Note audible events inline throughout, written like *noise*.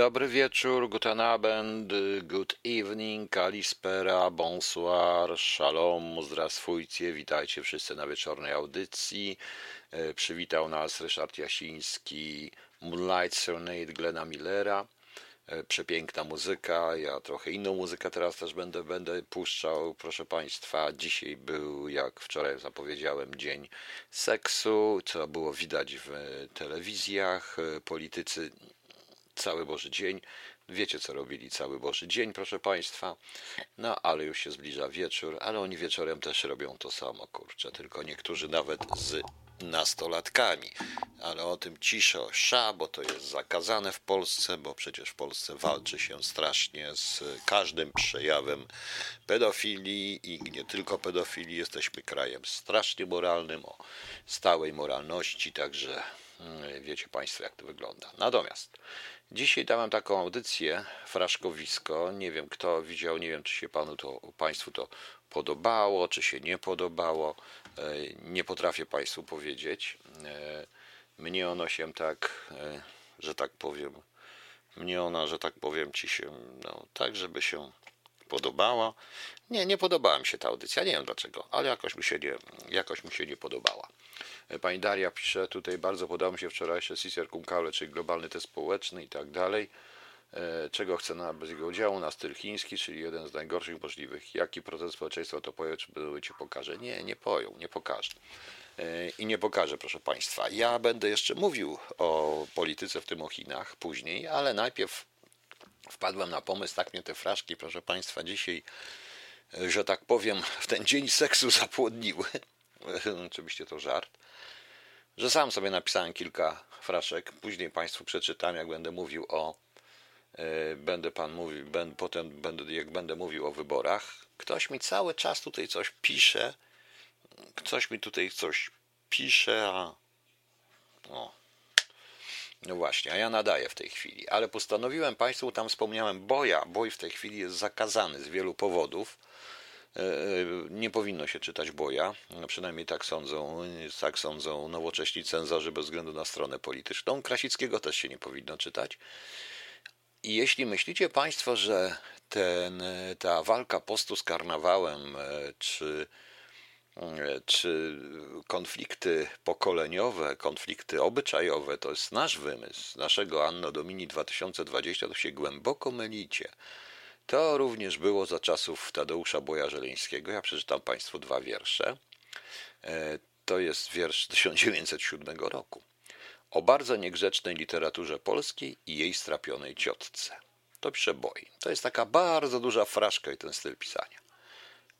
Dobry wieczór, guten Abend, good evening, kalispera, bonsoir, shalom, zdrastwujcie, witajcie wszyscy na wieczornej audycji. E, Przywitał nas Ryszard Jasiński, Moonlight Serenade Glena Millera. E, Przepiękna muzyka, ja trochę inną muzykę teraz też będę, będę puszczał, proszę Państwa. Dzisiaj był, jak wczoraj zapowiedziałem, dzień seksu, co było widać w telewizjach. E, Politycy cały Boży dzień. Wiecie, co robili cały Boży dzień, proszę Państwa. No, ale już się zbliża wieczór, ale oni wieczorem też robią to samo, kurczę, tylko niektórzy nawet z nastolatkami. Ale o tym cisza, sza, bo to jest zakazane w Polsce, bo przecież w Polsce walczy się strasznie z każdym przejawem pedofilii i nie tylko pedofilii. Jesteśmy krajem strasznie moralnym, o stałej moralności, także mm, wiecie Państwo, jak to wygląda. Natomiast Dzisiaj dałem taką audycję, fraszkowisko. Nie wiem, kto widział, nie wiem, czy się panu to, państwu to podobało, czy się nie podobało. E, Nie potrafię państwu powiedzieć. E, Mnie ono się tak, e, że tak powiem, mnie ona, że tak powiem ci się, no, tak, żeby się podobała. Nie, nie podobała mi się ta audycja, nie wiem dlaczego, ale jakoś mi się nie, jakoś mi się nie podobała. Pani Daria pisze tutaj, bardzo podoba mi się wczorajsze CISR Kumkale, czyli globalny test społeczny i tak dalej. E, Czego chce na bez jego udziału? Na styl chiński, czyli jeden z najgorszych możliwych. Jaki procent społeczeństwa to powie, czy ci pokaże? Nie, nie poją, nie pokaże. E, I nie pokażę, proszę Państwa. Ja będę jeszcze mówił o polityce, w tym o Chinach później, ale najpierw wpadłem na pomysł, tak mnie te fraszki, proszę Państwa, dzisiaj, e, że tak powiem, w ten dzień seksu zapłodniły. *laughs* Oczywiście to żart że sam sobie napisałem kilka fraszek. Później Państwu przeczytam, jak będę mówił o. e, Będę pan mówił, będę, potem będę, jak będę mówił o wyborach. Ktoś mi cały czas tutaj coś pisze. Ktoś mi tutaj coś pisze, a. O. No właśnie, a ja nadaję w tej chwili. Ale postanowiłem Państwu, tam wspomniałem boja. Boj w tej chwili jest zakazany z wielu powodów. E, Nie powinno się czytać boja, no przynajmniej tak sądzą, tak sądzą nowocześni cenzorzy bez względu na stronę polityczną. Krasickiego też się nie powinno czytać. I jeśli myślicie Państwo, że ten, ta walka postu z karnawałem, e, czy, e, czy konflikty pokoleniowe, konflikty obyczajowe to jest nasz wymysł, naszego Anno Domini 2020, to się głęboko mylicie. To również było za czasów Tadeusza Boja-Żeleńskiego. Ja przeczytam Państwu dwa wiersze. E, To jest wiersz 1907 roku. O bardzo niegrzecznej literaturze polskiej i jej strapionej ciotce. To pisze Boj. To jest taka bardzo duża fraszka i ten styl pisania.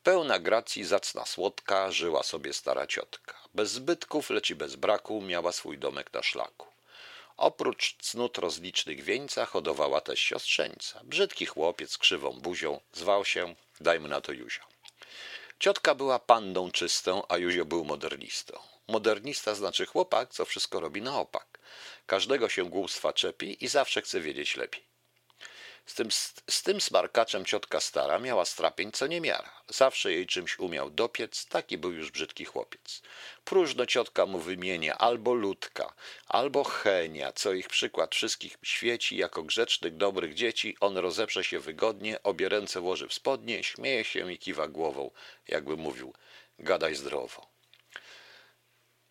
Pełna gracji, zacna słodka, żyła sobie stara ciotka. Bez zbytków, lecz bez braku, miała swój domek na szlaku. Oprócz cnót rozlicznych wieńca hodowała też siostrzeńca. Brzydki chłopiec z krzywą buzią zwał się, dajmy na to Juzio. Ciotka była pandą czystą, a Juzio był modernistą. Modernista znaczy chłopak, co wszystko robi na opak. Każdego się głupstwa czepi i zawsze chce wiedzieć lepiej. Z tym, z tym smarkaczem ciotka stara miała strapień co niemiara. Zawsze jej czymś umiał dopiec, taki był już brzydki chłopiec. Próżno ciotka mu wymienia albo ludka, albo chenia, co ich przykład wszystkich świeci, jako grzecznych, dobrych dzieci, on rozeprze się wygodnie, obie ręce włoży w spodnie, śmieje się i kiwa głową, jakby mówił, gadaj zdrowo.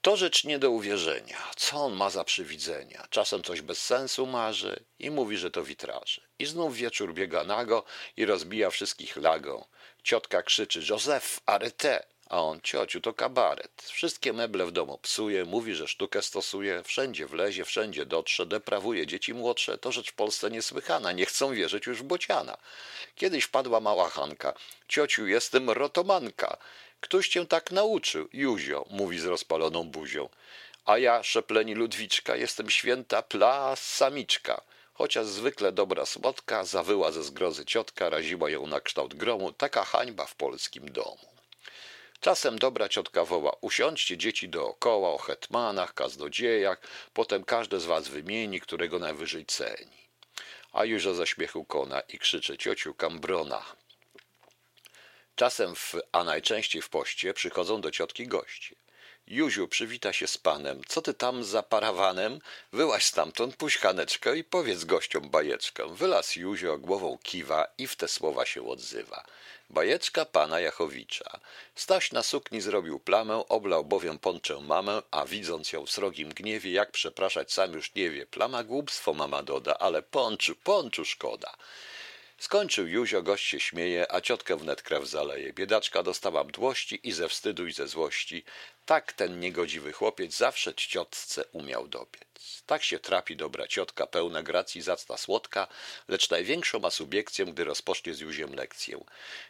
To rzecz nie do uwierzenia. Co on ma za przywidzenia? Czasem coś bez sensu marzy i mówi, że to witraże. I znów wieczór biega nago i rozbija wszystkich lagą. Ciotka krzyczy, Józef, arete! A on, ciociu, to kabaret. Wszystkie meble w domu psuje, mówi, że sztukę stosuje, wszędzie wlezie, wszędzie dotrze, deprawuje dzieci młodsze. To rzecz w Polsce niesłychana, nie chcą wierzyć już w bociana. Kiedyś wpadła mała Hanka. Ciociu, jestem rotomanka. Któż cię tak nauczył? Juzio, mówi z rozpaloną buzią. A ja, szepleni Ludwiczka, jestem święta plasamiczka. Chociaż zwykle dobra słodka, zawyła ze zgrozy ciotka, raziła ją na kształt gromu, taka hańba w polskim domu. Czasem dobra ciotka woła, usiądźcie dzieci dookoła, o hetmanach, kaznodziejach, potem każde z was wymieni, którego najwyżej ceni. A Józio ze śmiechu kona i krzyczy, ciociu Kambrona. Czasem, w, a najczęściej w poście, przychodzą do ciotki goście. Juziu, przywita się z panem. Co ty tam za parawanem? Wyłaź stamtąd, puść kaneczkę i powiedz gościom bajeczkę. Wylaz Juzio, głową kiwa i w te słowa się odzywa. Bajeczka pana Jachowicza. Staś na sukni zrobił plamę, oblał bowiem ponczę mamę, a widząc ją w srogim gniewie, jak przepraszać sam już nie wie. Plama głupstwo mama doda, ale ponczu, ponczu szkoda. Skończył Józio, gość się śmieje, a ciotkę wnet krew zaleje. Biedaczka dostała mdłości i ze wstydu i ze złości. Tak ten niegodziwy chłopiec zawsze ciotce umiał dopiec. Tak się trapi dobra ciotka, pełna gracji, zacna słodka, lecz największą ma subiekcję, gdy rozpocznie z Józiem lekcję.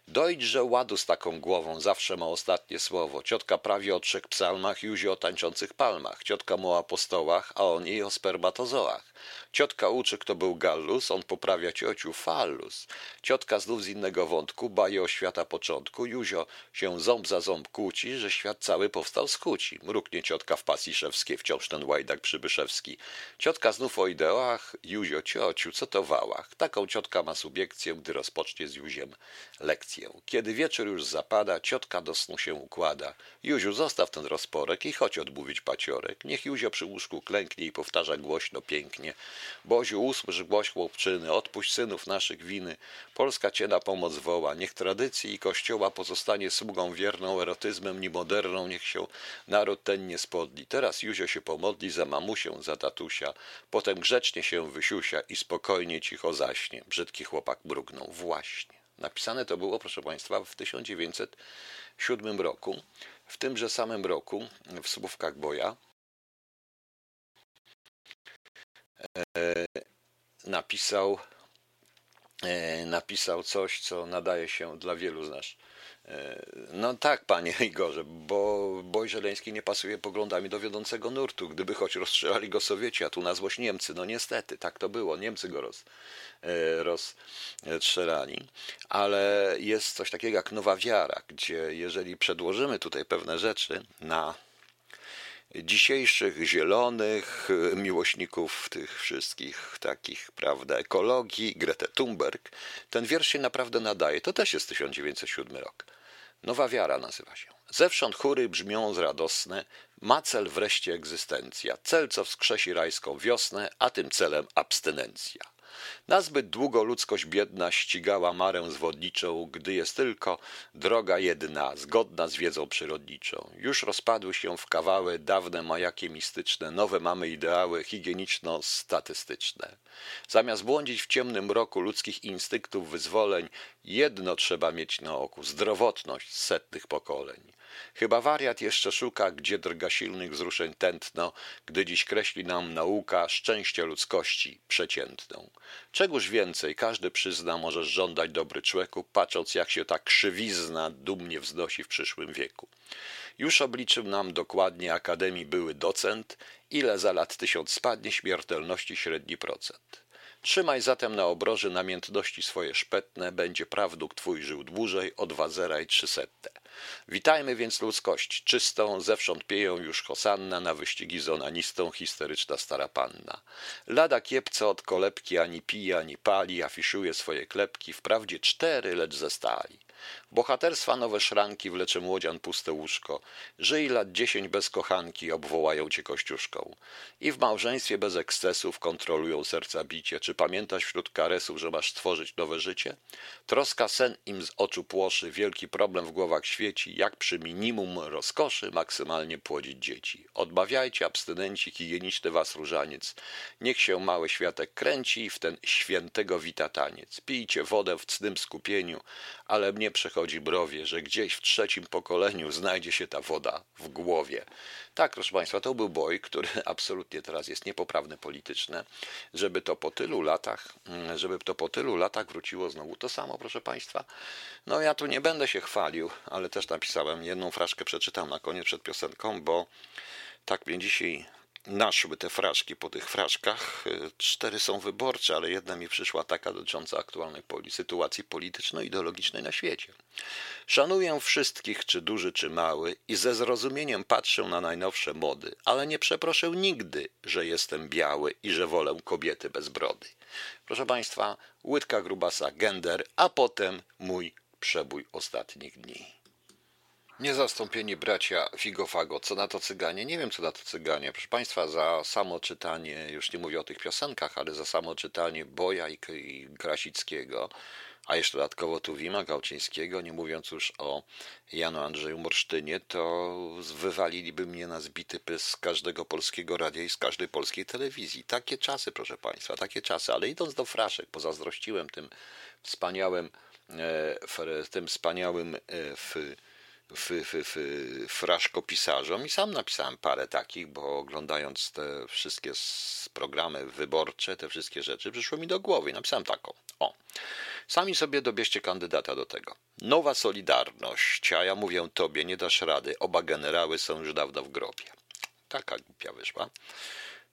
Dojdź, że ładu z taką głową zawsze ma ostatnie słowo. Ciotka prawie o trzech psalmach, Józio o tańczących palmach. Ciotka mu o apostołach, a on jej o spermatozoach. Ciotka uczy, kto był Gallus, on poprawia ciociu Fallus. Ciotka znów z innego wątku baje o świata początku. Józio się ząb za ząb kłóci, że świat cały powstał z kuci. Mruknie ciotka w pasji szewskiej, wciąż ten łajdak przybyszewski. Ciotka znów o ideałach, Józio ciociu, co to wałach. Taką ciotka ma subiekcję, gdy rozpocznie z Józiem lekcję. Kiedy wieczór już zapada, ciotka do snu się układa. Józiu, zostaw ten rozporek i chodź odmówić paciorek. Niech Józio przy łóżku klęknie i powtarza głośno, pięknie. Boziu, usłysz głoś chłopczyny, odpuść synów naszych winy. Polska cię na pomoc woła. Niech tradycji i kościoła pozostanie sługą wierną, erotyzmem niemoderną, niech się naród ten nie spodli. Teraz Józio się pomodli za mamusię, za tatusia. Potem grzecznie się wysiusia i spokojnie cicho zaśnie. Brzydki chłopak mrugnął. Właśnie. Napisane to było, proszę Państwa, w 1907 roku. W tymże samym roku w Słówkach Boja e, napisał, e, napisał coś, co nadaje się dla wielu z nas. E, no tak, panie *laughs* Igorze, bo boj żeleński nie pasuje poglądami do wiodącego nurtu. Gdyby choć rozstrzelali go Sowieci, a tu na złość Niemcy. No niestety, tak to było. Niemcy go roz, rozstrzelali. Ale jest coś takiego jak nowa wiara, gdzie jeżeli przedłożymy tutaj pewne rzeczy na dzisiejszych zielonych miłośników tych wszystkich takich, prawda, ekologii, Grete Thunberg, ten wiersz się naprawdę nadaje. To też jest 1907 rok. Nowa wiara nazywa się. Zewsząd chóry brzmią radosne, ma cel wreszcie egzystencja, cel, co wskrzesi rajską wiosnę, a tym celem abstynencja. Nazbyt długo ludzkość biedna ścigała marę zwodniczą, gdy jest tylko droga jedna, zgodna z wiedzą przyrodniczą. Już rozpadły się w kawały dawne majaki mistyczne, nowe mamy ideały higieniczno-statystyczne. Zamiast błądzić w ciemnym mroku ludzkich instynktów wyzwoleń, jedno trzeba mieć na oku zdrowotność setnych pokoleń. Chyba wariat jeszcze szuka, gdzie drga silnych wzruszeń tętno, gdy dziś kreśli nam nauka szczęście ludzkości przeciętną. Czegóż więcej, każdy przyzna, możesz żądać dobry człowieku, patrząc jak się ta krzywizna dumnie wznosi w przyszłym wieku. Już obliczył nam dokładnie Akademii były docent, ile za lat tysiąc spadnie śmiertelności średni procent. Trzymaj zatem na obroży namiętności swoje szpetne, będzie prawduk twój żył dłużej o dwa zera i trzysetne. Witajmy więc ludzkość czystą, zewsząd pieją już hosanna, na wyścigi z onanistą histeryczna stara panna. Lada kiepce od kolebki ani pije, ani pali, afiszuje swoje klepki, wprawdzie cztery, lecz ze stali. Bohaterstwa nowe szranki wlecze młodzian puste łóżko. Żyj lat dziesięć bez kochanki, obwołają cię kościuszką. I w małżeństwie bez ekscesów kontrolują serca bicie. Czy pamiętasz wśród karesów, że masz stworzyć nowe życie? Troska sen im z oczu płoszy, wielki problem w głowach świeci, jak przy minimum rozkoszy maksymalnie płodzić dzieci. Odmawiajcie, abstynenci, higieniczny was różaniec. Niech się mały światek kręci w ten świętego wita taniec. Pijcie wodę w cnym skupieniu, ale mnie przechodzi browie, że gdzieś w trzecim pokoleniu znajdzie się ta woda w głowie. Tak, proszę Państwa, to był boj, który *laughs* absolutnie teraz jest niepoprawny polityczne, żeby to po tylu latach, mm, żeby to po tylu latach wróciło znowu to samo, proszę Państwa. No ja tu nie będę się chwalił, ale też napisałem jedną fraszkę, przeczytam na koniec przed piosenką, bo tak mnie dzisiaj naszły te fraszki po tych fraszkach. Y, cztery są wyborcze, ale jedna mi przyszła taka dotycząca aktualnej sytuacji polityczno-ideologicznej na świecie. Szanuję wszystkich, czy duży, czy mały, i ze zrozumieniem patrzę na najnowsze mody, ale nie przeproszę nigdy, że jestem biały i że wolę kobiety bez brody. Proszę Państwa, łydka grubasa gender, a potem mój przebój ostatnich dni. Niezastąpieni bracia Figofago. Co na to cyganie? Nie wiem, co na to cyganie. Proszę Państwa, za samo czytanie, już nie mówię o tych piosenkach, ale za samo czytanie Boja i, Krasickiego, a jeszcze dodatkowo Tuwima Gałczyńskiego, nie mówiąc już o Janu Andrzeju Morsztynie, to wywaliliby mnie na zbity pys z każdego polskiego radia i z każdej polskiej telewizji. Takie czasy, proszę Państwa, takie czasy. Ale idąc do fraszek, pozazdrościłem tym wspaniałym, e, tym wspaniałym e, w, w, w fraszkopisarzom i sam napisałem parę takich, bo oglądając te wszystkie programy wyborcze, te wszystkie rzeczy, przyszło mi do głowy napisałem taką. O, sami sobie dobierzcie kandydata do tego. Nowa Solidarność, a ja mówię tobie, nie dasz rady, oba generały są już dawno w grobie. Taka głupia wyszła.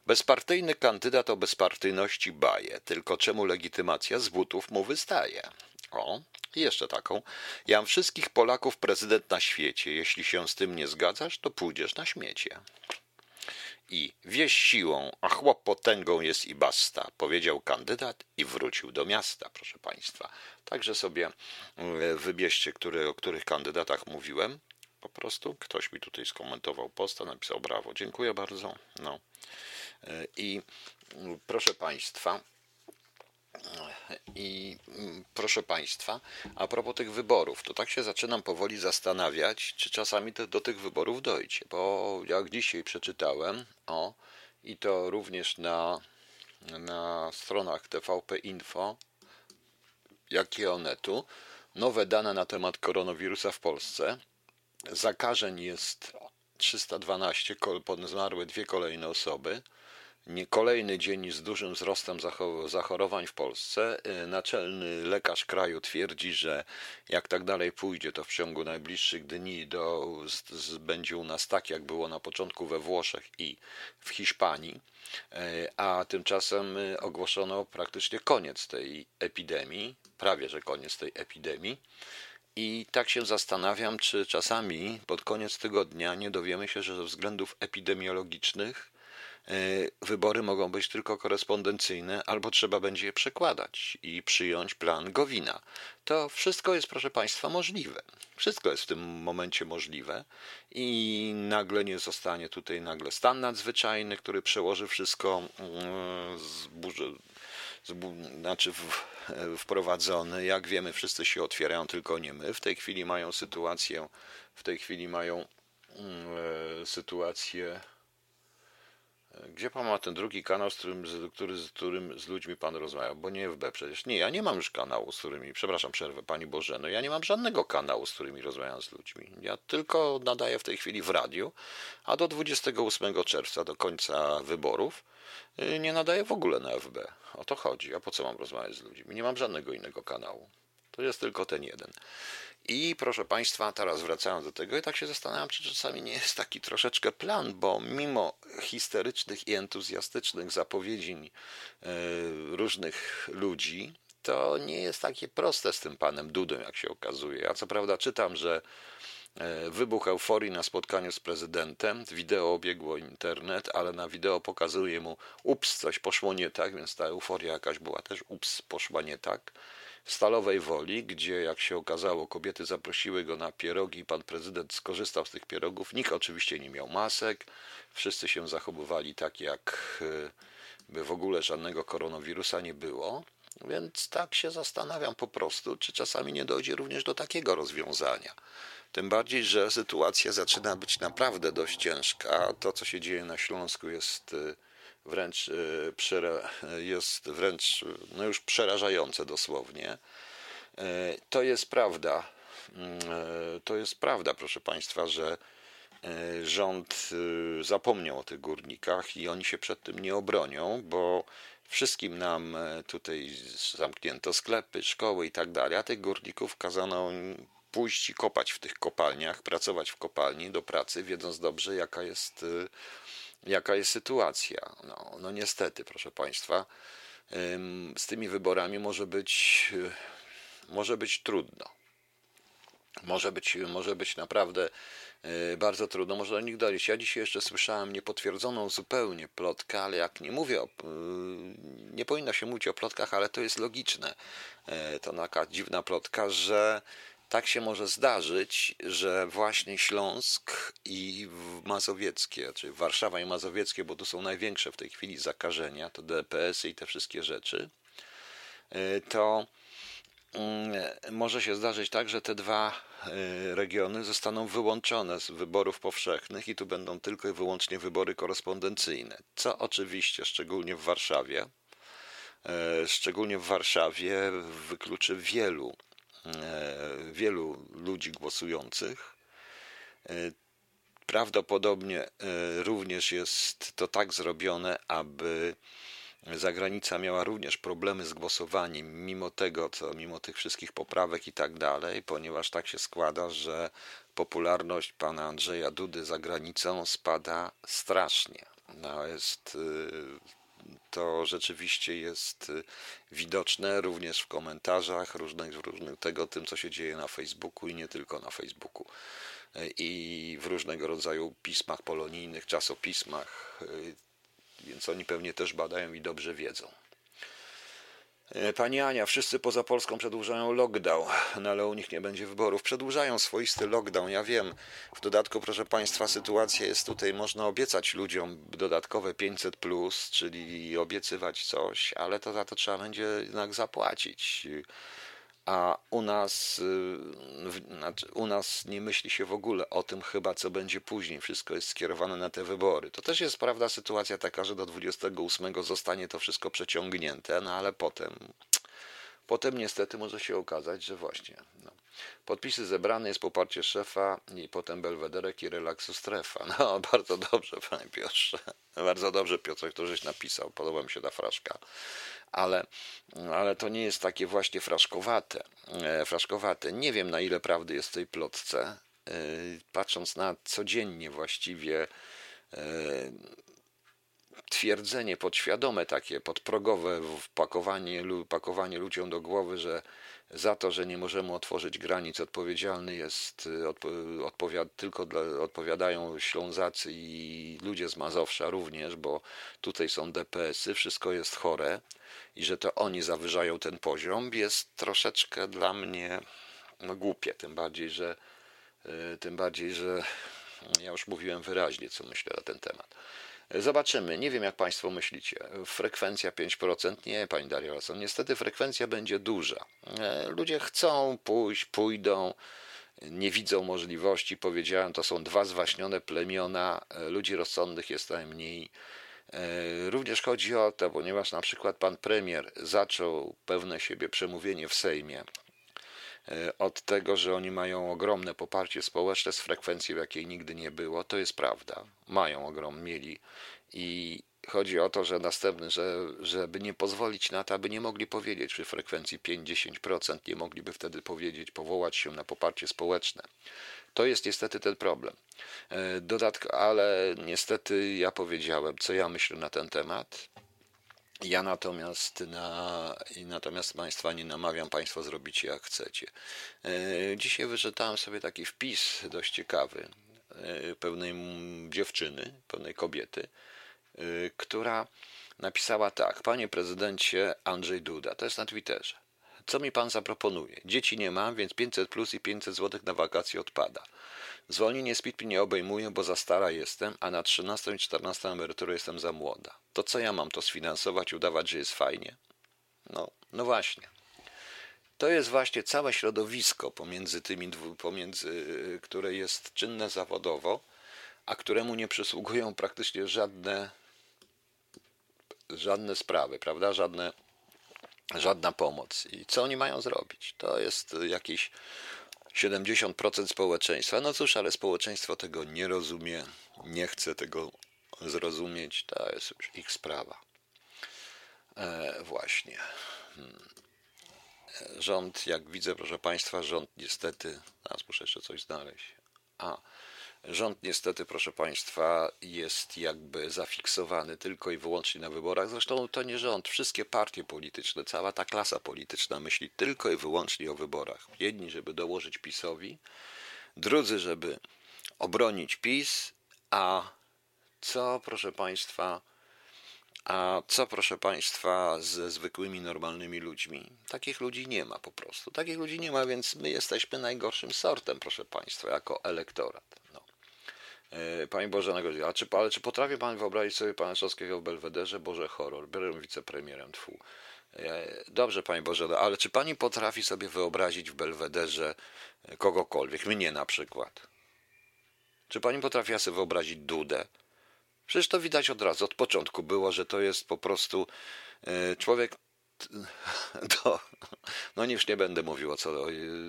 Bezpartyjny kandydat o bezpartyjności baje, tylko czemu legitymacja z butów mu wystaje? O, i jeszcze taką. Ja wszystkich Polaków prezydent na świecie. Jeśli się z tym nie zgadzasz, to pójdziesz na śmiecie. I wieś siłą, a chłop potęgą jest i basta, powiedział kandydat i wrócił do miasta, proszę Państwa. Także sobie e, wybierzcie, które, o których kandydatach mówiłem. Po prostu ktoś mi tutaj skomentował posta, napisał brawo, dziękuję bardzo. No. E, I proszę Państwa, i mm, proszę Państwa, a propos tych wyborów, to tak się zaczynam powoli zastanawiać, czy czasami to, do tych wyborów dojdzie, bo jak dzisiaj przeczytałem, o, i to również na, na stronach TVP Info, jak i Onetu, nowe dane na temat koronawirusa w Polsce. Zakażeń jest 312, zmarły dwie kolejne osoby kolejny dzień z dużym wzrostem zachorowań w Polsce. Y, naczelny lekarz kraju twierdzi, że jak tak dalej pójdzie, to w ciągu najbliższych dni do, z, z, będzie u nas tak, jak było na początku we Włoszech i w Hiszpanii, y, a tymczasem y, ogłoszono praktycznie koniec tej epidemii, prawie że koniec tej epidemii. I tak się zastanawiam, czy czasami pod koniec tygodnia nie dowiemy się, że ze względów epidemiologicznych wybory mogą być tylko korespondencyjne, albo trzeba będzie je przekładać i przyjąć plan Gowina. To wszystko jest, proszę Państwa, możliwe. Wszystko jest w tym momencie możliwe i nagle nie zostanie tutaj nagle stan nadzwyczajny, który przełoży wszystko, mm, zburzy, zbu, znaczy w, wprowadzony. Jak wiemy, wszyscy się otwierają, tylko nie my. W tej chwili mają sytuację, w tej chwili mają mm, sytuację gdzie pan ma ten drugi kanał, z którym, z, który, z którym z ludźmi pan rozmawia? Bo nie FB przecież. Nie, ja nie mam już kanału, z którymi, przepraszam, przerwę pani Bożeno, ja nie mam żadnego kanału, z którymi rozmawiam z ludźmi. Ja tylko nadaję w tej chwili w radiu, a do 28 czerwca, do końca wyborów, y, nie nadaję w ogóle na FB. O to chodzi. A po co mam rozmawiać z ludźmi? Nie mam żadnego innego kanału. To jest tylko ten jeden. I proszę Państwa, teraz wracając do tego, i tak się zastanawiam, czy czasami nie jest taki troszeczkę plan, bo mimo histerycznych i entuzjastycznych zapowiedzi e, różnych ludzi, to nie jest takie proste z tym panem Dudą, jak się okazuje. Ja co prawda czytam, że e, wybuch euforii na spotkaniu z prezydentem, wideo obiegło internet, ale na wideo pokazuje mu ups, coś poszło nie tak, więc ta euforia jakaś była też ups, poszła nie tak. Stalowej Woli, gdzie jak się okazało, kobiety zaprosiły go na pierogi, pan prezydent skorzystał z tych pierogów. Nikt oczywiście nie miał masek, wszyscy się zachowywali tak, jak e, w ogóle żadnego koronawirusa nie było. Więc tak się zastanawiam po prostu, czy czasami nie dojdzie również do takiego rozwiązania. Tym bardziej, że sytuacja zaczyna być naprawdę dość ciężka. To, co się dzieje na Śląsku, jest e, wręcz e, jest wręcz no już przerażające dosłownie. E, to jest prawda. Mm, e, to jest prawda, proszę Państwa, że rząd zapomniał o tych górnikach i oni się przed tym nie obronią, bo wszystkim nam tutaj zamknięto sklepy, szkoły i tak dalej, a tych górników kazano pójść i kopać w tych kopalniach, pracować w kopalni do pracy, wiedząc dobrze, jaka jest jaka jest sytuacja. No, no niestety, proszę Państwa, z tymi wyborami może być, może być trudno. Może być, może być naprawdę e, bardzo trudno, można do nich dojść. Ja dzisiaj jeszcze słyszałem niepotwierdzoną zupełnie plotkę, ale jak nie mówię, o, e, nie powinno się mówić o plotkach, ale to jest logiczne. E, to taka dziwna plotka, że tak się może zdarzyć, że właśnie Śląsk i Mazowieckie, czy Warszawa i Mazowieckie, bo tu są największe w tej chwili zakażenia, to DPS-y i te wszystkie rzeczy, y, to mm, może się zdarzyć tak, że te dwa y, regiony zostaną wyłączone z wyborów powszechnych i tu będą tylko i wyłącznie wybory korespondencyjne, co oczywiście, szczególnie w Warszawie, y, szczególnie w Warszawie wykluczy wielu E, wielu ludzi głosujących. E, prawdopodobnie e, również jest to tak zrobione, aby zagranica miała również problemy z głosowaniem, mimo tego, co mimo tych wszystkich poprawek i tak dalej, ponieważ tak się składa, że popularność pana Andrzeja Dudy za granicą spada strasznie. No, jest to rzeczywiście jest y, widoczne również w komentarzach różnych, różnych tego, tym, co się dzieje na Facebooku i nie tylko na Facebooku. Y, I w różnego rodzaju pismach polonijnych, czasopismach, y, więc oni pewnie też badają i dobrze wiedzą. E, pani Ania, wszyscy poza Polską przedłużają lockdown, no ale u nich nie będzie wyborów. Przedłużają swoisty lockdown, ja wiem. W dodatku, proszę Państwa, sytuacja jest tutaj, można obiecać ludziom dodatkowe 500, plus, czyli obiecywać coś, ale to za to trzeba będzie jednak zapłacić a u nas, y, znaczy u nas nie myśli się w ogóle o tym chyba, co będzie później. Wszystko jest skierowane na te wybory. To też jest prawda sytuacja taka, że do 28 zostanie to wszystko przeciągnięte, no ale potem, potem niestety może się okazać, że właśnie. No. Podpisy zebrane jest poparcie szefa i potem belwederek i relaksu strefa. No *laughs* bardzo dobrze, panie Piotrze. Bardzo dobrze, Piotr, to żeś napisał. Podoba mi się ta fraszka ale, ale to nie jest takie właśnie fraszkowate. E, fraszkowate. Nie wiem, na ile prawdy jest w tej plotce. E, patrząc na codziennie właściwie e, twierdzenie podświadome, takie podprogowe wpakowanie, pakowanie ludziom do głowy, że za to, że nie możemy otworzyć granic, odpowiedzialny jest, odpowiad, tylko dla, odpowiadają Ślązacy i ludzie z Mazowsza również, bo tutaj są DPS-y, wszystko jest chore i że to oni zawyżają ten poziom, jest troszeczkę dla mnie no, głupie, tym bardziej, że y, tym bardziej, że ja już mówiłem wyraźnie, co myślę na ten temat. Zobaczymy. Nie wiem, jak Państwo myślicie. Frekwencja 5%? Nie, Pani Daria Lason. Niestety frekwencja będzie duża. E, ludzie chcą pójść, pójdą, nie widzą możliwości. Powiedziałem, to są dwa zwaśnione plemiona. E, ludzi rozsądnych jest najmniej. E, również chodzi o to, ponieważ na przykład pan premier zaczął pewne siebie przemówienie w Sejmie od tego, że oni mają ogromne poparcie społeczne z frekwencji, w jakiej nigdy nie było. To jest prawda. Mają ogrom, mieli. I chodzi o to, że następny, że, żeby nie pozwolić na to, aby nie mogli powiedzieć przy frekwencji 5-10%, nie mogliby wtedy powiedzieć, powołać się na poparcie społeczne. To jest niestety ten problem. E, dodatko, ale niestety ja powiedziałem, co ja myślę na ten temat. Ja natomiast, na, natomiast Państwa nie namawiam, Państwo zrobicie jak chcecie. E, dzisiaj wyczytałem sobie taki wpis dość ciekawy e, pewnej dziewczyny, pewnej kobiety, e, która napisała tak: Panie prezydencie Andrzej Duda, to jest na Twitterze. Co mi pan zaproponuje? Dzieci nie mam, więc 500 plus i 500 zł na wakacje odpada. Zwolnienie z PIT nie obejmuje, bo za stara jestem, a na 13 i 14 emeryturę jestem za młoda. To co ja mam to sfinansować, udawać, że jest fajnie? No, no właśnie. To jest właśnie całe środowisko pomiędzy tymi pomiędzy, które jest czynne zawodowo, a któremu nie przysługują praktycznie żadne żadne sprawy, prawda? Żadne, żadna pomoc. I co oni mają zrobić? To jest jakiś 70% społeczeństwa. No cóż, ale społeczeństwo tego nie rozumie, nie chce tego zrozumieć. To jest już ich sprawa. E, właśnie. Hmm. Rząd, jak widzę, proszę Państwa, rząd niestety. Teraz muszę jeszcze coś znaleźć. A. Rząd niestety, proszę Państwa, jest jakby zafiksowany tylko i wyłącznie na wyborach. Zresztą to nie rząd, wszystkie partie polityczne, cała ta klasa polityczna myśli tylko i wyłącznie o wyborach. Jedni, żeby dołożyć PiSowi, drudzy, żeby obronić PiS, a co, proszę Państwa, A co, proszę Państwa, ze zwykłymi, normalnymi ludźmi? Takich ludzi nie ma po prostu. Takich ludzi nie ma, więc my jesteśmy najgorszym sortem, proszę Państwa, jako elektorat. No. E, Pani Boże a czy, ale czy potrafi Pan wyobrazić sobie Pana Czowskiego w Belwederze? Boże, horror, biorę wicepremierem, tfu. E, dobrze, Pani Boże, no, ale czy Pani potrafi sobie wyobrazić w Belwederze kogokolwiek? Mnie na przykład. Czy Pani potrafi sobie wyobrazić Dudę? Przecież to widać od razu, od początku było, że to jest po prostu e, człowiek. *laughs* To, no już nie będę mówił co,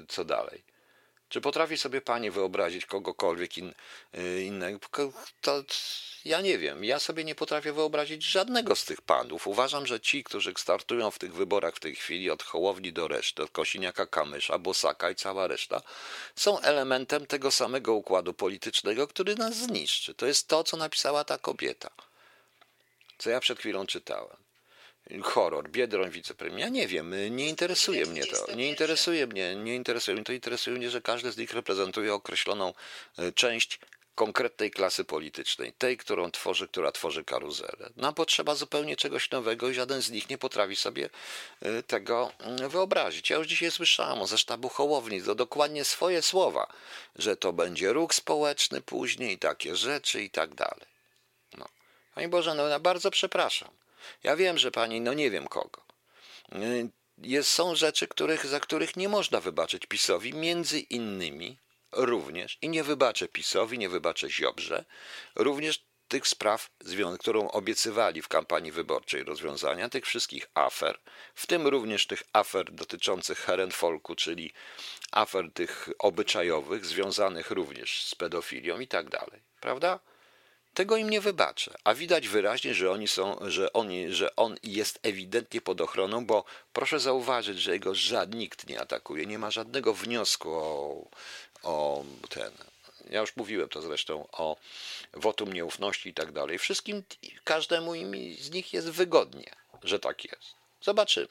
co dalej. Czy potrafi sobie pani wyobrazić kogokolwiek in, y, innego? To ja nie wiem. Ja sobie nie potrafię wyobrazić żadnego z tych panów. Uważam, że ci, którzy startują w tych wyborach w tej chwili, od Hołowni do reszty, od Kosiniaka Kamysza, Bosaka i cała reszta, są elementem tego samego układu politycznego, który nas zniszczy. To jest to, co napisała ta kobieta. Co ja przed chwilą czytałem horror, Biedroń wicepremier. Ja nie wiem, nie interesuje mnie to. Nie interesuje mnie, nie interesuje mnie to. Interesuje mnie, że każdy z nich reprezentuje określoną e, część konkretnej klasy politycznej, tej, którą tworzy, która tworzy karuzelę. Nam potrzeba zupełnie czegoś nowego i żaden z nich nie potrafi sobie e, tego mm, wyobrazić. Ja już dzisiaj słyszałam ze sztabu Hołowni, to dokładnie swoje słowa, że to będzie ruch społeczny później, takie rzeczy i tak dalej. No. Pani Boże, no ja bardzo przepraszam. Ja wiem, że pani, no nie wiem kogo. Y, jest, są rzeczy, których, za których nie można wybaczyć PiSowi, między innymi również, i nie wybaczę PiSowi, nie wybaczę Ziobrze, również tych spraw, którą obiecywali w kampanii wyborczej rozwiązania, tych wszystkich afer, w tym również tych afer dotyczących Herenfolku, czyli afer tych obyczajowych, związanych również z pedofilią i tak dalej. Prawda? Tego im nie wybaczę. A widać wyraźnie, że oni są, że, oni, że on jest ewidentnie pod ochroną, bo proszę zauważyć, że jego żaden nikt nie atakuje. Nie ma żadnego wniosku o, o ten. Ja już mówiłem to zresztą o wotum nieufności i tak dalej. Wszystkim, każdemu z nich jest wygodnie, że tak jest. Zobaczymy.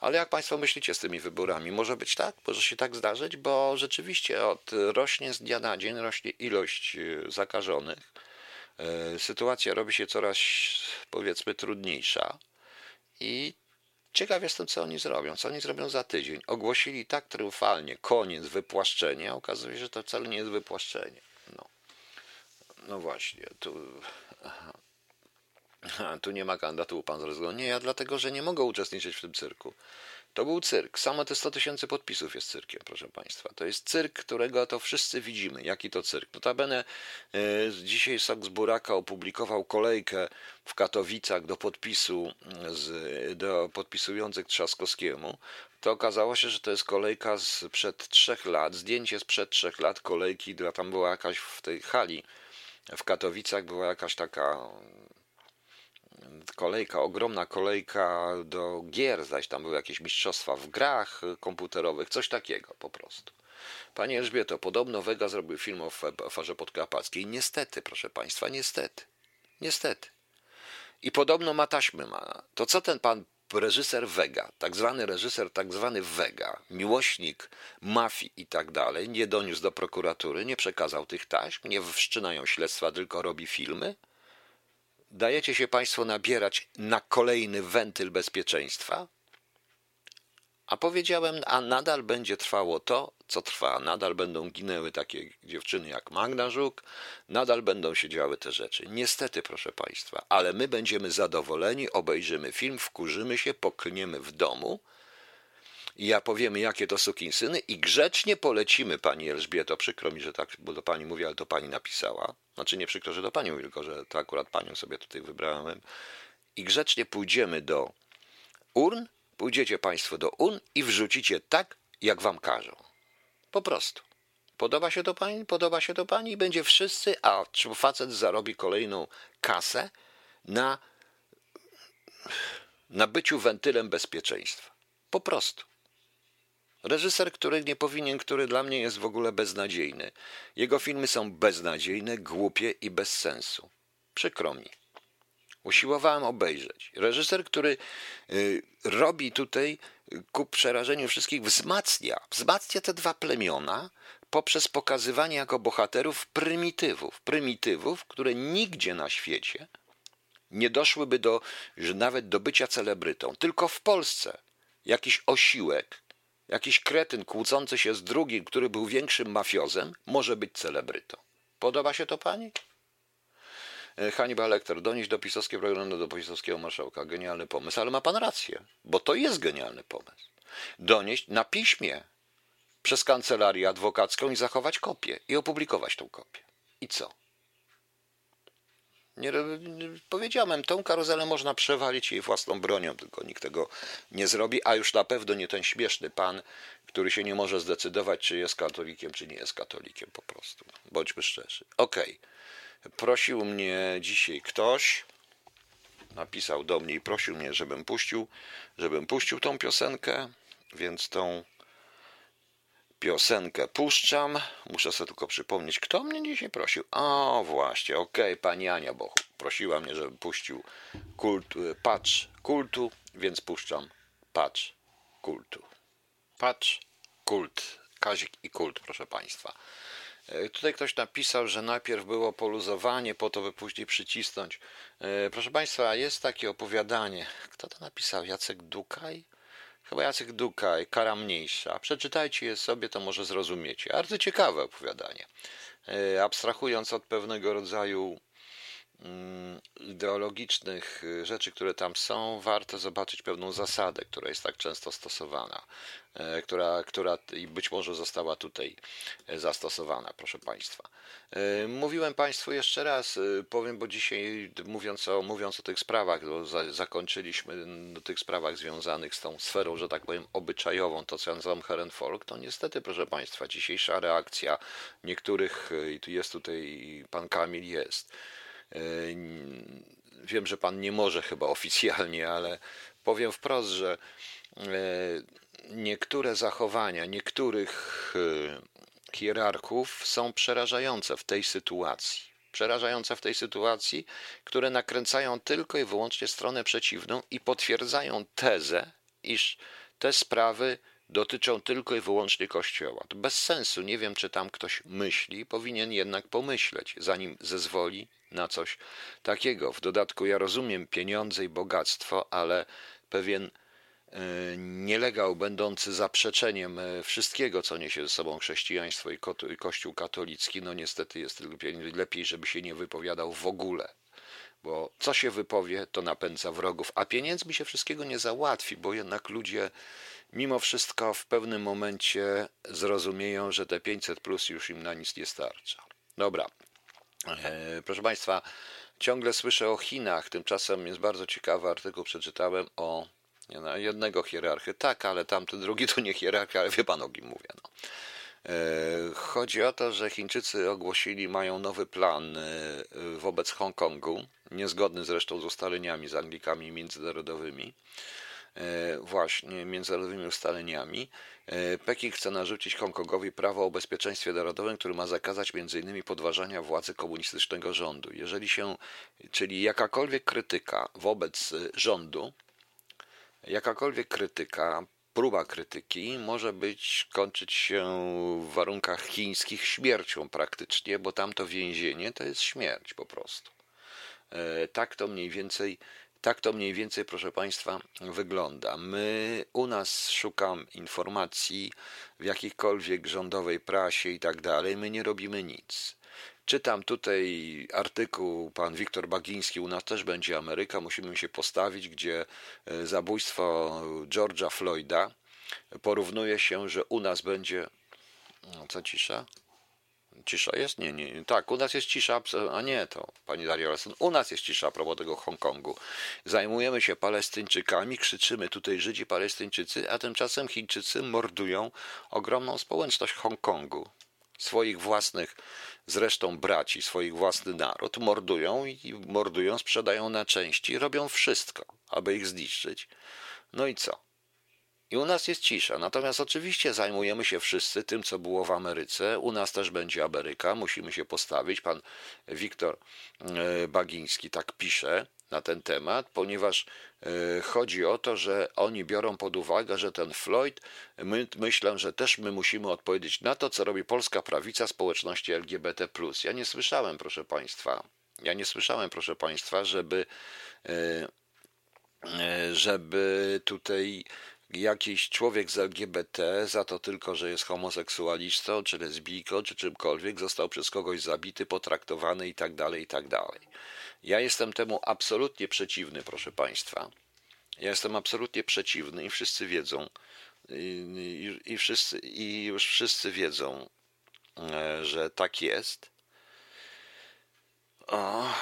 Ale jak Państwo myślicie z tymi wyborami? Może być tak? Może się tak zdarzyć? Bo rzeczywiście od, rośnie z dnia na dzień rośnie ilość e, zakażonych sytuacja robi się coraz, powiedzmy, trudniejsza i ciekaw jestem, co oni zrobią. Co oni zrobią za tydzień? Ogłosili tak triumfalnie koniec, wypłaszczenia, okazuje się, że to wcale nie jest wypłaszczenie. No, no właśnie, tu, tu nie ma kandydatu, pan zrezygnował. Nie, ja dlatego, że nie mogę uczestniczyć w tym cyrku. To był cyrk. Samo te 100 tysięcy podpisów jest cyrkiem, proszę Państwa. To jest cyrk, którego to wszyscy widzimy. Jaki to cyrk? Notabene e, dzisiaj Sok z Buraka opublikował kolejkę w Katowicach do podpisu, z, do podpisujących Trzaskowskiemu. To okazało się, że to jest kolejka sprzed trzech lat, zdjęcie sprzed trzech lat kolejki, która tam była jakaś w tej hali w Katowicach, była jakaś taka kolejka, ogromna kolejka do gier, zaś tam były jakieś mistrzostwa w grach komputerowych, coś takiego po prostu. Panie Elżbieto, podobno Vega zrobił film o aferze podkarpackiej. Niestety, proszę Państwa, niestety. Niestety. I podobno ma taśmy ma. To co ten pan reżyser Vega, tak zwany reżyser, tak zwany Vega, miłośnik mafii i tak dalej, nie doniósł do prokuratury, nie przekazał tych taśm, nie wszczynają śledztwa, tylko robi filmy? Dajecie się Państwo nabierać na kolejny wentyl bezpieczeństwa? A powiedziałem, a nadal będzie trwało to, co trwa. Nadal będą ginęły takie dziewczyny jak Magda Żuk, nadal będą się działy te rzeczy. Niestety, proszę Państwa, ale my będziemy zadowoleni, obejrzymy film, wkurzymy się, poklniemy w domu i ja powiemy, jakie to sukinsyny i grzecznie polecimy Pani Elżbieto, przykro mi, że tak, bo do Pani mówię, ale to Pani napisała, znaczy nie przykro, że do Pani mówię, tylko że to akurat Panią sobie tutaj wybrałem i grzecznie pójdziemy do urn, pójdziecie Państwo do urn i wrzucicie tak, jak Wam każą. Po prostu. Podoba się to Pani? Podoba się to Pani? I będzie wszyscy, a facet zarobi kolejną kasę na, na byciu wentylem bezpieczeństwa. Po prostu. Reżyser, który nie powinien, który dla mnie jest w ogóle beznadziejny. Jego filmy są beznadziejne, głupie i bez sensu. Przykro mi. Usiłowałem obejrzeć. Reżyser, który y, robi tutaj ku przerażeniu wszystkich, wzmacnia, wzmacnia te dwa plemiona poprzez pokazywanie jako bohaterów prymitywów. Prymitywów, które nigdzie na świecie nie doszłyby do, nawet do bycia celebrytą. Tylko w Polsce jakiś osiłek, jakiś kretyn kłócący się z drugim, który był większym mafiozem, może być celebrytą. Podoba się to pani? E, Hannibal Lecter, donieść do pisowskiego programu do pisowskiego marszałka. Genialny pomysł, ale ma pan rację, bo to jest genialny pomysł. Donieść na piśmie przez kancelarię adwokacką i zachować kopię i opublikować tą kopię. I co? Nie, powiedziałem, tą karuzelę można przewalić jej własną bronią, tylko nikt tego nie zrobi, a już na pewno nie ten śmieszny pan, który się nie może zdecydować, czy jest katolikiem, czy nie jest katolikiem po prostu. Bądźmy szczerzy. Okej. Okay. Prosił mnie dzisiaj ktoś, napisał do mnie i prosił mnie, żebym puścił, żebym puścił tą piosenkę, więc tą piosenkę puszczam. Muszę sobie tylko przypomnieć, kto mnie dzisiaj prosił. O, właśnie, okej, okay, pani Ania Bochu prosiła mnie, żebym puścił kult, patch kultu, więc puszczam patch kultu. Patch kult. Kazik i kult, proszę państwa. E, tutaj ktoś napisał, że najpierw było poluzowanie, po to by później przycisnąć. E, proszę Państwa, jest takie opowiadanie. Kto to napisał? Jacek Dukaj? Chyba Jacek Dukaj, Kara Mniejsza. Przeczytajcie je sobie, to może zrozumiecie. Bardzo ciekawe opowiadanie. E, abstrahując od pewnego rodzaju ideologicznych rzeczy, które tam są, warto zobaczyć pewną zasadę, która jest tak często stosowana. E, która, która być może została tutaj e, zastosowana, proszę Państwa. E, mówiłem Państwu jeszcze raz, powiem, bo dzisiaj mówiąc o, mówiąc o tych sprawach, zakończyliśmy o tych sprawach związanych z tą sferą, że tak powiem, obyczajową, to co nazywam Herrenfolk, to niestety, proszę Państwa, dzisiejsza reakcja niektórych, i tu jest tutaj pan Kamil, jest. Wiem, że pan nie może chyba oficjalnie, ale powiem wprost, że niektóre zachowania niektórych e, hierarchów są przerażające w tej sytuacji. Przerażające w tej sytuacji, które nakręcają tylko i wyłącznie stronę przeciwną i potwierdzają tezę, iż te sprawy dotyczą tylko i wyłącznie Kościoła. To bez sensu. Nie wiem, czy tam ktoś myśli, powinien jednak pomyśleć, zanim zezwoli na coś takiego. W dodatku ja rozumiem pieniądze i bogactwo, ale pewien E, nielegał będący zaprzeczeniem e, wszystkiego, co niesie ze sobą chrześcijaństwo i Kościół katolicki, no niestety jest lepiej, lepiej, żeby się nie wypowiadał w ogóle. Bo co się wypowie, to napędza wrogów, a pieniędzmi się wszystkiego nie załatwi, bo jednak ludzie mimo wszystko w pewnym momencie zrozumieją, że te 500 plus już im na nic nie starcza. Dobra, proszę Państwa, ciągle słyszę o Chinach, tymczasem jest bardzo ciekawy artykuł, przeczytałem o no, jednego hierarchy, tak, ale tamten drugi to nie hierarchia, ale wie pan o kim mówię. No. E, chodzi o to, że Chińczycy ogłosili, mają nowy plan e, wobec Hongkongu, niezgodny zresztą z ustaleniami z Anglikami międzynarodowymi, e, właśnie międzynarodowymi ustaleniami. Pekin chce narzucić Hongkongowi prawo o bezpieczeństwie narodowym, który ma zakazać m.in. podważania władzy komunistycznego rządu. Jeżeli się, czyli jakakolwiek krytyka wobec rządu Jakakolwiek krytyka, próba krytyki może być, kończyć się w warunkach chińskich śmiercią praktycznie, bo tamto więzienie to jest śmierć po prostu. E, tak to mniej więcej, tak to mniej więcej, proszę Państwa, wygląda. My u nas szukam informacji w jakiejkolwiek rządowej prasie i tak dalej, my nie robimy nic. Czytam tutaj artykuł, pan Wiktor Bagiński, u nas też będzie Ameryka, musimy się postawić, gdzie e, zabójstwo George'a Floyda porównuje się, że u nas będzie. No, co cisza? Cisza jest? Nie, nie. Tak, u nas jest cisza, a nie to, pani Daria Olsen. U nas jest cisza a propos tego Hongkongu. Zajmujemy się Palestyńczykami, krzyczymy tutaj Żydzi, Palestyńczycy, a tymczasem Chińczycy mordują ogromną społeczność Hongkongu swoich własnych zresztą braci, swoich własny naród, mordują i mordują, sprzedają na części, robią wszystko, aby ich zniszczyć. No i co? I u nas jest cisza. Natomiast oczywiście zajmujemy się wszyscy tym, co było w Ameryce. U nas też będzie Ameryka, musimy się postawić. Pan Wiktor e, Bagiński tak pisze na ten temat, ponieważ e, chodzi o to, że oni biorą pod uwagę, że ten Floyd, my, myślę, że też my musimy odpowiedzieć na to, co robi polska prawica społeczności LGBT. Ja nie słyszałem, proszę Państwa, Ja nie słyszałem, proszę Państwa, żeby, żeby tutaj jakiś człowiek z LGBT za to tylko, że jest homoseksualistą, czy lesbijką, czy czymkolwiek, został przez kogoś zabity, potraktowany i tak dalej, i tak dalej. Ja jestem temu absolutnie przeciwny, proszę Państwa. Ja jestem absolutnie przeciwny i wszyscy wiedzą, i, i, wszyscy, i już wszyscy wiedzą, e, że tak jest. O.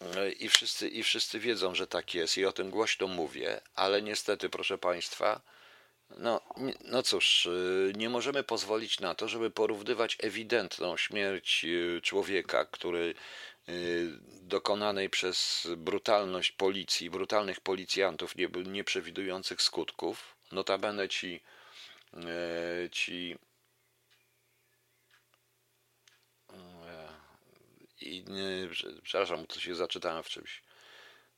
E, I wszyscy, I wszyscy wiedzą, że tak jest, i o tym głośno mówię, ale niestety, proszę Państwa, no, no cóż, e, nie możemy pozwolić na to, żeby porównywać ewidentną śmierć człowieka, który dokonanej przez brutalność policji, brutalnych policjantów nie, nieprzewidujących skutków. Notabene ci, e, ci i, przepraszam, to się zaczytałem w czymś.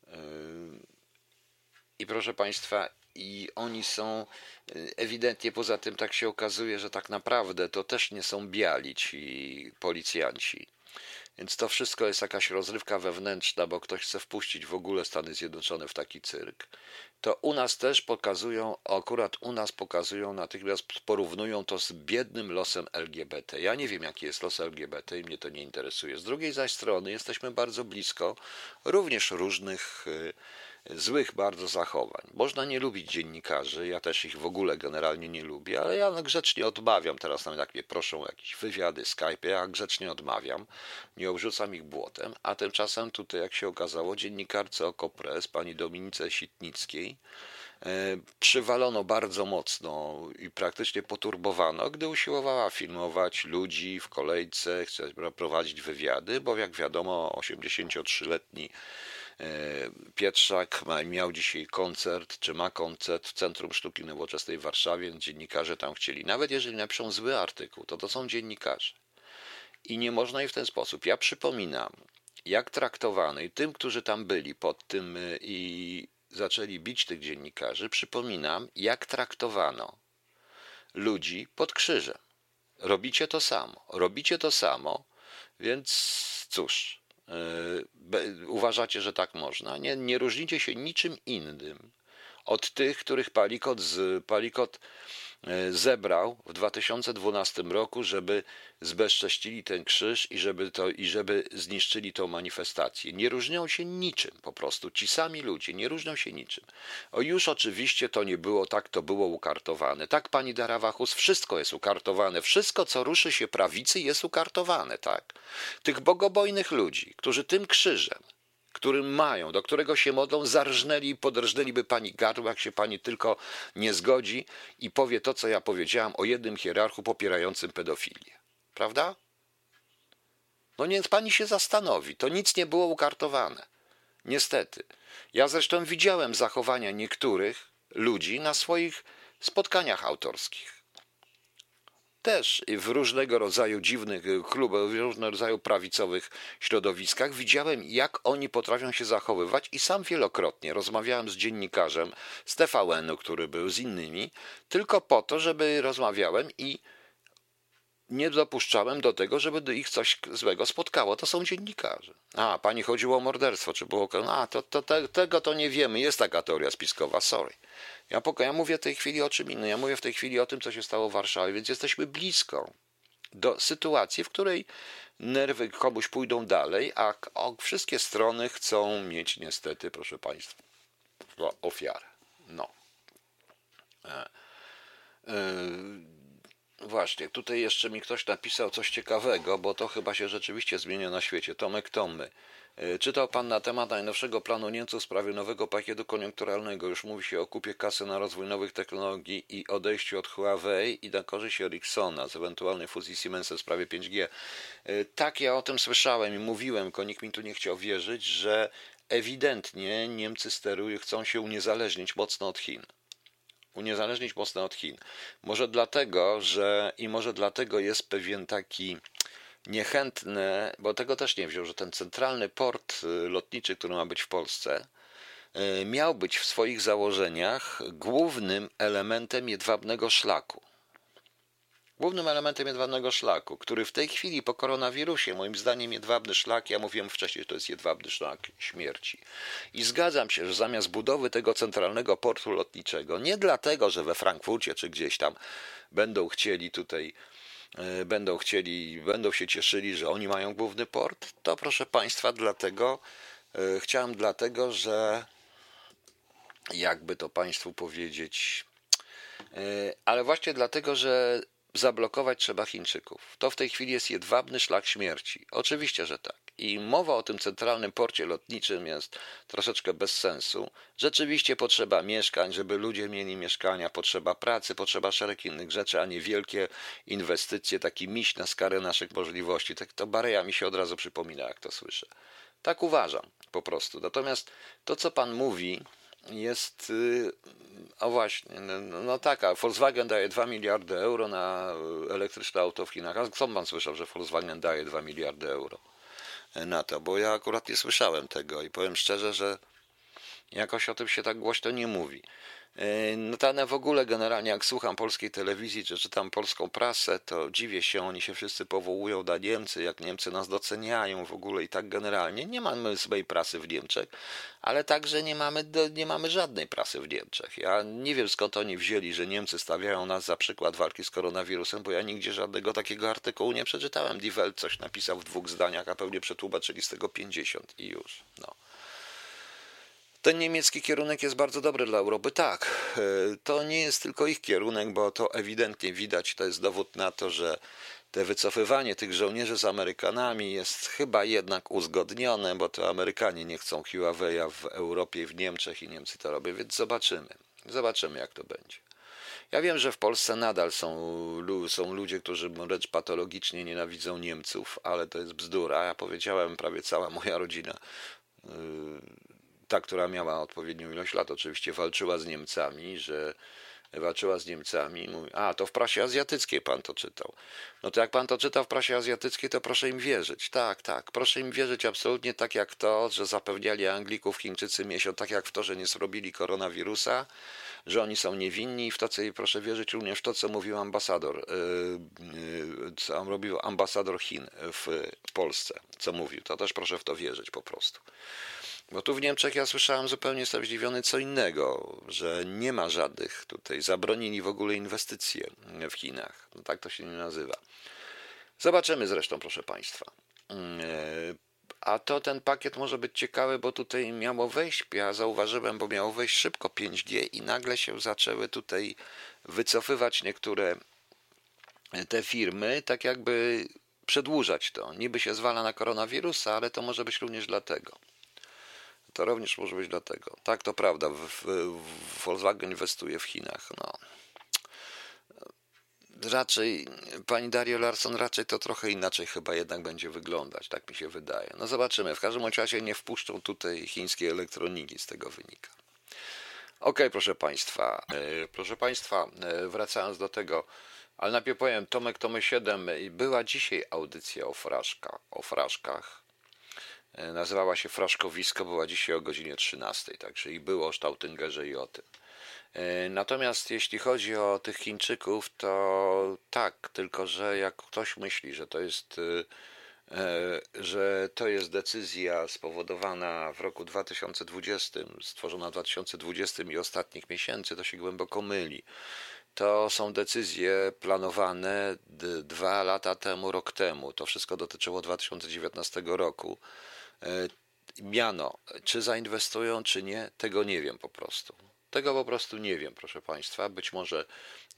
E, I proszę Państwa, i oni są ewidentnie poza tym tak się okazuje, że tak naprawdę to też nie są biali ci policjanci. Więc to wszystko jest jakaś rozrywka wewnętrzna, bo ktoś chce wpuścić w ogóle Stany Zjednoczone w taki cyrk. To u nas też pokazują, akurat u nas pokazują, natychmiast porównują to z biednym losem LGBT. Ja nie wiem, jaki jest los LGBT i mnie to nie interesuje. Z drugiej zaś strony jesteśmy bardzo blisko również różnych y, złych bardzo zachowań. Można nie lubić dziennikarzy, ja też ich w ogóle generalnie nie lubię, ale ja grzecznie odmawiam. Teraz nawet jak mnie proszą o jakieś wywiady, Skype, ja grzecznie odmawiam, nie obrzucam ich błotem, a tymczasem tutaj, jak się okazało, dziennikarce Okopres, pani Dominice Sitnickiej, e, przywalono bardzo mocno i praktycznie poturbowano, gdy usiłowała filmować ludzi w kolejce, prowadzić wywiady, bo jak wiadomo, 83-letni E, Pietrzak miał dzisiaj koncert, czy ma koncert w Centrum Sztuki Nowoczesnej w Warszawie. Dziennikarze tam chcieli, nawet jeżeli napiszą zły artykuł, to to są dziennikarze. I nie można ich w ten sposób. Ja przypominam, jak traktowano i tym, którzy tam byli pod tym e, i zaczęli bić tych dziennikarzy, przypominam, jak traktowano ludzi pod krzyżem. Robicie to samo, robicie to samo, więc cóż, uważacie, że tak można. Nie, nie różnicie się niczym innym od tych, których Palikot, z, Palikot E, zebrał w 2012 roku, żeby zbezcześcili ten krzyż i żeby, to, i żeby zniszczyli tą manifestację. Nie różnią się niczym, po prostu ci sami ludzie nie różnią się niczym. O już oczywiście to nie było tak, to było ukartowane. Tak, pani Darawachus, wszystko jest ukartowane. Wszystko, co ruszy się prawicy, jest ukartowane, tak? Tych bogobojnych ludzi, którzy tym krzyżem którym mają, do którego się modlą, zarżnęli i podrżnęliby pani gardło, jak się pani tylko nie zgodzi i powie to, co ja powiedziałam o jednym hierarchu popierającym pedofilię. Prawda? No niech pani się zastanowi. To nic nie było ukartowane. Niestety. Ja zresztą widziałem zachowania niektórych ludzi na swoich spotkaniach autorskich też w różnego rodzaju dziwnych klubach, w różnego rodzaju prawicowych środowiskach widziałem, jak oni potrafią się zachowywać i sam wielokrotnie rozmawiałem z dziennikarzem z TVN-u, który był z innymi, tylko po to, żeby rozmawiałem i nie dopuszczałem do tego, żeby ich coś złego spotkało. To są dziennikarze. A, pani chodziło o morderstwo, czy było... A, to, to, te, tego to nie wiemy. Jest taka teoria spiskowa, sorry. Ja, ja mówię w tej chwili o czym innym. Ja mówię w tej chwili o tym, co się stało w Warszawie, więc jesteśmy blisko do sytuacji, w której nerwy komuś pójdą dalej, a wszystkie strony chcą mieć niestety, proszę Państwa, ofiarę. No. E, e, Właśnie, tutaj jeszcze mi ktoś napisał coś ciekawego, bo to chyba się rzeczywiście zmienia na świecie. Tomek Tommy. E, czytał Pan na temat najnowszego planu Niemców w sprawie nowego pakietu koniunkturalnego. Już mówi się o kupie kasy na rozwój nowych technologii i odejściu od Huawei i na korzyść Ericssona z ewentualnej fuzji Siemensa w sprawie 5G. E, tak, ja o tym słyszałem i mówiłem, tylko nikt mi tu nie chciał wierzyć, że ewidentnie Niemcy sterują, chcą się uniezależnić mocno od Chin uniezależnić mocno od Chin. Może dlatego, że i może dlatego jest pewien taki niechętny, bo tego też nie wziął, że ten centralny port y, lotniczy, który ma być w Polsce, y, miał być w swoich założeniach głównym elementem jedwabnego szlaku. Głównym elementem jedwabnego szlaku, który w tej chwili po koronawirusie, moim zdaniem jedwabny szlak, ja mówiłem wcześniej, że to jest jedwabny szlak śmierci. I zgadzam się, że zamiast budowy tego centralnego portu lotniczego, nie dlatego, że we Frankfurcie czy gdzieś tam będą chcieli tutaj będą chcieli, będą się cieszyli, że oni mają główny port, to proszę Państwa, dlatego e, chciałem dlatego, że jakby to Państwu powiedzieć, e, ale właśnie dlatego, że zablokować trzeba Chińczyków. To w tej chwili jest jedwabny szlak śmierci. Oczywiście, że tak. I mowa o tym centralnym porcie lotniczym jest troszeczkę bez sensu. Rzeczywiście potrzeba mieszkań, żeby ludzie mieli mieszkania, potrzeba pracy, potrzeba szereg innych rzeczy, a nie wielkie inwestycje, taki miś na skalę naszych możliwości. Tak to Bareja mi się od razu przypomina, jak to słyszę. Tak uważam po prostu. Natomiast to, co pan mówi, jest. Y, o właśnie, no, no, no tak, a Volkswagen daje 2 miliardy euro na elektryczne auto w Chinach. A skąd pan słyszał, że Volkswagen daje 2 miliardy euro na to? Bo ja akurat nie słyszałem tego i powiem szczerze, że jakoś o tym się tak głośno nie mówi. E, Notabene w ogóle generalnie jak słucham polskiej telewizji, czy czytam polską prasę, to dziwię się, oni się wszyscy powołują na Niemcy, jak Niemcy nas doceniają w ogóle i tak generalnie. Nie mamy złej prasy w Niemczech, ale także nie mamy, nie mamy żadnej prasy w Niemczech. Ja nie wiem skąd oni wzięli, że Niemcy stawiają nas za przykład walki z koronawirusem, bo ja nigdzie żadnego takiego artykułu nie przeczytałem. Die Welt coś napisał w dwóch zdaniach, a pewnie przetłumaczyli z tego 50 i już. No. Ten niemiecki kierunek jest bardzo dobry dla Europy. Tak, e, to nie jest tylko ich kierunek, bo to ewidentnie widać, to jest dowód na to, że te wycofywanie tych żołnierzy z Amerykanami jest chyba jednak uzgodnione, bo to Amerykanie nie chcą Huawei'a w Europie w Niemczech i Niemcy to robią, więc zobaczymy. Zobaczymy, jak to będzie. Ja wiem, że w Polsce nadal są, są ludzie, którzy wręcz patologicznie nienawidzą Niemców, ale to jest bzdura. Ja powiedziałem, prawie cała moja rodzina yy, ta, która miała odpowiednią ilość lat, oczywiście walczyła z Niemcami, że walczyła z Niemcami. Mówi, a, to w prasie azjatyckiej pan to czytał. No to jak pan to czytał w prasie azjatyckiej, to proszę im wierzyć. Tak, tak, proszę im wierzyć absolutnie tak jak to, że zapewniali Anglików Chińczycy miesiąc, tak jak w to, że nie zrobili koronawirusa, że oni są niewinni i w to, co proszę wierzyć również w to, co mówił ambasador, yy, yy, co robił ambasador Chin w Polsce, co mówił. To też proszę w to wierzyć po prostu. Bo tu w Niemczech ja słyszałem zupełnie jestem zdziwiony co innego, że nie ma żadnych tutaj, zabronili w ogóle inwestycje w Chinach. No tak to się nie nazywa. Zobaczymy zresztą, proszę Państwa. E, a to ten pakiet może być ciekawy, bo tutaj miało wejść, ja zauważyłem, bo miało wejść szybko 5G i nagle się zaczęły tutaj wycofywać niektóre te firmy, tak jakby przedłużać to. Niby się zwala na koronawirusa, ale to może być również dlatego. To również może być dlatego. Tak, to prawda. W, w Volkswagen inwestuje w Chinach. No. Raczej, pani Dario Larson, raczej to trochę inaczej chyba jednak będzie wyglądać, tak mi się wydaje. No zobaczymy. W każdym razie nie wpuszczą tutaj chińskiej elektroniki, z tego wynika. Ok, proszę Państwa. E, proszę Państwa, e, wracając do tego, ale najpierw powiem, Tomek Tomy 7, była dzisiaj audycja o, fraszka, o fraszkach E, nazywała się Fraszkowisko, była dzisiaj o godzinie 13, także i było o Stautingerze i o tym. E, natomiast jeśli chodzi o tych Chińczyków, to tak, tylko że jak ktoś myśli, że to jest e, że to jest decyzja spowodowana w roku 2020, stworzona w 2020 i ostatnich miesięcy, to się głęboko myli. To są decyzje planowane dwa lata temu, rok temu. To wszystko dotyczyło 2019 roku. E, miano, czy zainwestują, czy nie, tego nie wiem po prostu. Tego po prostu nie wiem, proszę Państwa. Być może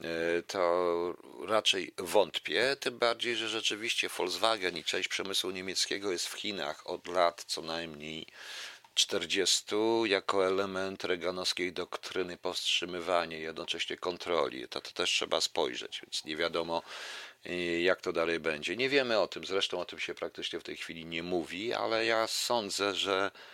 e, to raczej wątpię, tym bardziej, że rzeczywiście Volkswagen i część przemysłu niemieckiego jest w Chinach od lat co najmniej 40 jako element reganowskiej doktryny powstrzymywania i jednocześnie kontroli. To, to też trzeba spojrzeć, więc nie wiadomo jak to dalej będzie. Nie wiemy o tym, zresztą o tym się praktycznie w tej chwili nie mówi, ale ja sądzę, że e,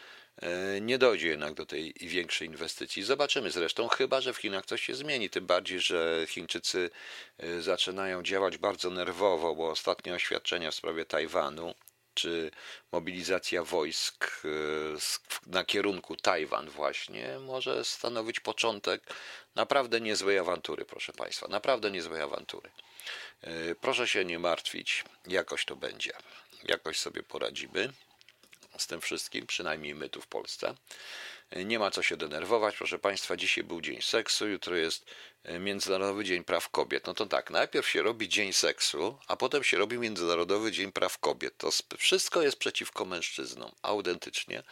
nie dojdzie jednak do tej większej inwestycji. Zobaczymy zresztą, chyba że w Chinach coś się zmieni, tym bardziej, że Chińczycy e, zaczynają działać bardzo nerwowo, bo ostatnie oświadczenia w sprawie Tajwanu czy mobilizacja wojsk e, na kierunku Tajwan właśnie może stanowić początek naprawdę niezłej awantury, proszę Państwa, naprawdę niezłej awantury. E, proszę się nie martwić, jakoś to będzie, jakoś sobie poradzimy z tym wszystkim, przynajmniej my tu w Polsce. Nie ma co się denerwować, proszę Państwa. Dzisiaj był Dzień Seksu, jutro jest e, Międzynarodowy Dzień Praw Kobiet. No to tak, najpierw się robi Dzień Seksu, a potem się robi Międzynarodowy Dzień Praw Kobiet. To wszystko jest przeciwko mężczyznom, autentycznie.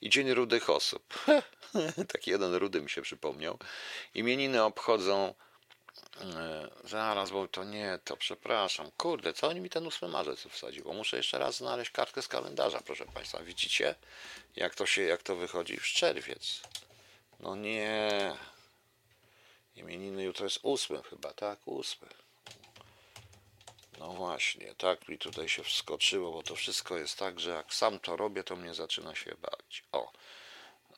I Dzień Rudych Osób. *laughs* Taki jeden rudy mi się przypomniał. Imieniny obchodzą zaraz, bo to nie, to przepraszam. Kurde, co oni mi ten 8 marzec wsadziło? Muszę jeszcze raz znaleźć kartkę z kalendarza, proszę Państwa. Widzicie, jak to się, jak to wychodzi w czerwiec? No nie. Imieniny jutro jest 8 chyba, tak? 8. No właśnie, tak mi tutaj się wskoczyło, bo to wszystko jest tak, że jak sam to robię, to mnie zaczyna się bawić. O,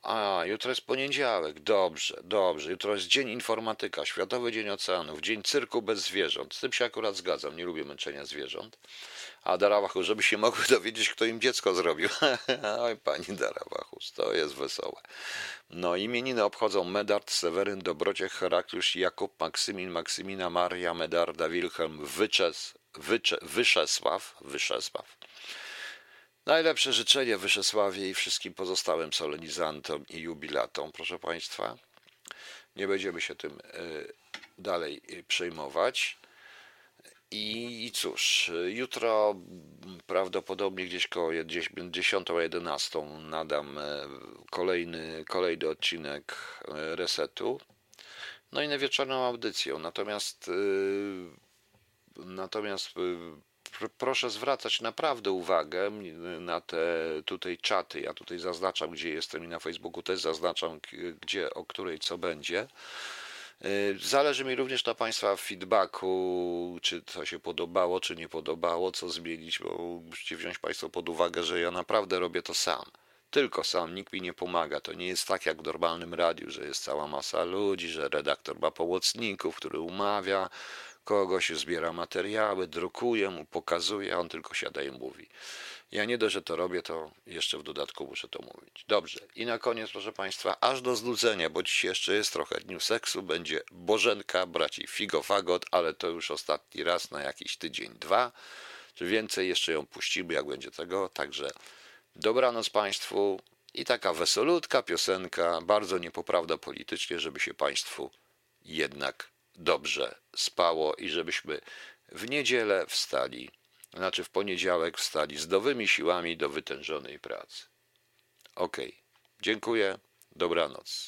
a, jutro jest poniedziałek. Dobrze, dobrze. Jutro jest Dzień Informatyka, Światowy Dzień Oceanów, Dzień Cyrku bez zwierząt. Z tym się akurat zgadzam. Nie lubię męczenia zwierząt. A Darawachus, żeby się mogły *laughs* dowiedzieć, kto im dziecko zrobił. *laughs* Oj, pani Darawachus, to jest wesołe. No, imieniny obchodzą Medard, Seweryn, Dobrociech, Herakliusz, Jakub, Maksymin, Maksymina, Maria, Medarda, Wilhelm, Wyczes, Wycze, Wyszesław, Wyszesław. Najlepsze życzenie Wyszesławie i wszystkim pozostałym solenizantom i jubilatom, proszę Państwa. Nie będziemy się tym e, dalej e, przejmować. I cóż, jutro prawdopodobnie gdzieś koło 10 11 nadam e, kolejny, kolejny odcinek resetu. No i na wieczorną audycję. Natomiast natomiast proszę zwracać naprawdę uwagę na te tutaj czaty. Ja tutaj zaznaczam, gdzie jestem i na Facebooku też zaznaczam, gdzie, o której co będzie. Y, zależy mi również na Państwa feedbacku, czy to się podobało, czy nie podobało, co zmienić, bo musicie wziąć Państwo pod uwagę, że ja naprawdę robię to sam. Tylko sam, nikt mi nie pomaga. To nie jest tak jak w normalnym radiu, że jest cała masa ludzi, że redaktor ma pomocników, który umawia, kogoś, zbiera materiały, drukuje mu, pokazuje, a on tylko siada i mówi. Ja nie dość, że to robię, to jeszcze w dodatku muszę to mówić. Dobrze. I na koniec, proszę Państwa, aż do znudzenia, bo dziś jeszcze jest trochę dniu seksu, będzie Bożenka, braci Figofagot, ale to już ostatni raz na jakiś tydzień, dwa. Czy więcej jeszcze ją puścimy, jak będzie tego. Także dobranoc Państwu i taka wesolutka piosenka, bardzo niepoprawna politycznie, żeby się Państwu jednak dobrze spało i żebyśmy w niedzielę wstali, znaczy w poniedziałek wstali z nowymi siłami do wytężonej pracy. Ok, dziękuję, dobranoc.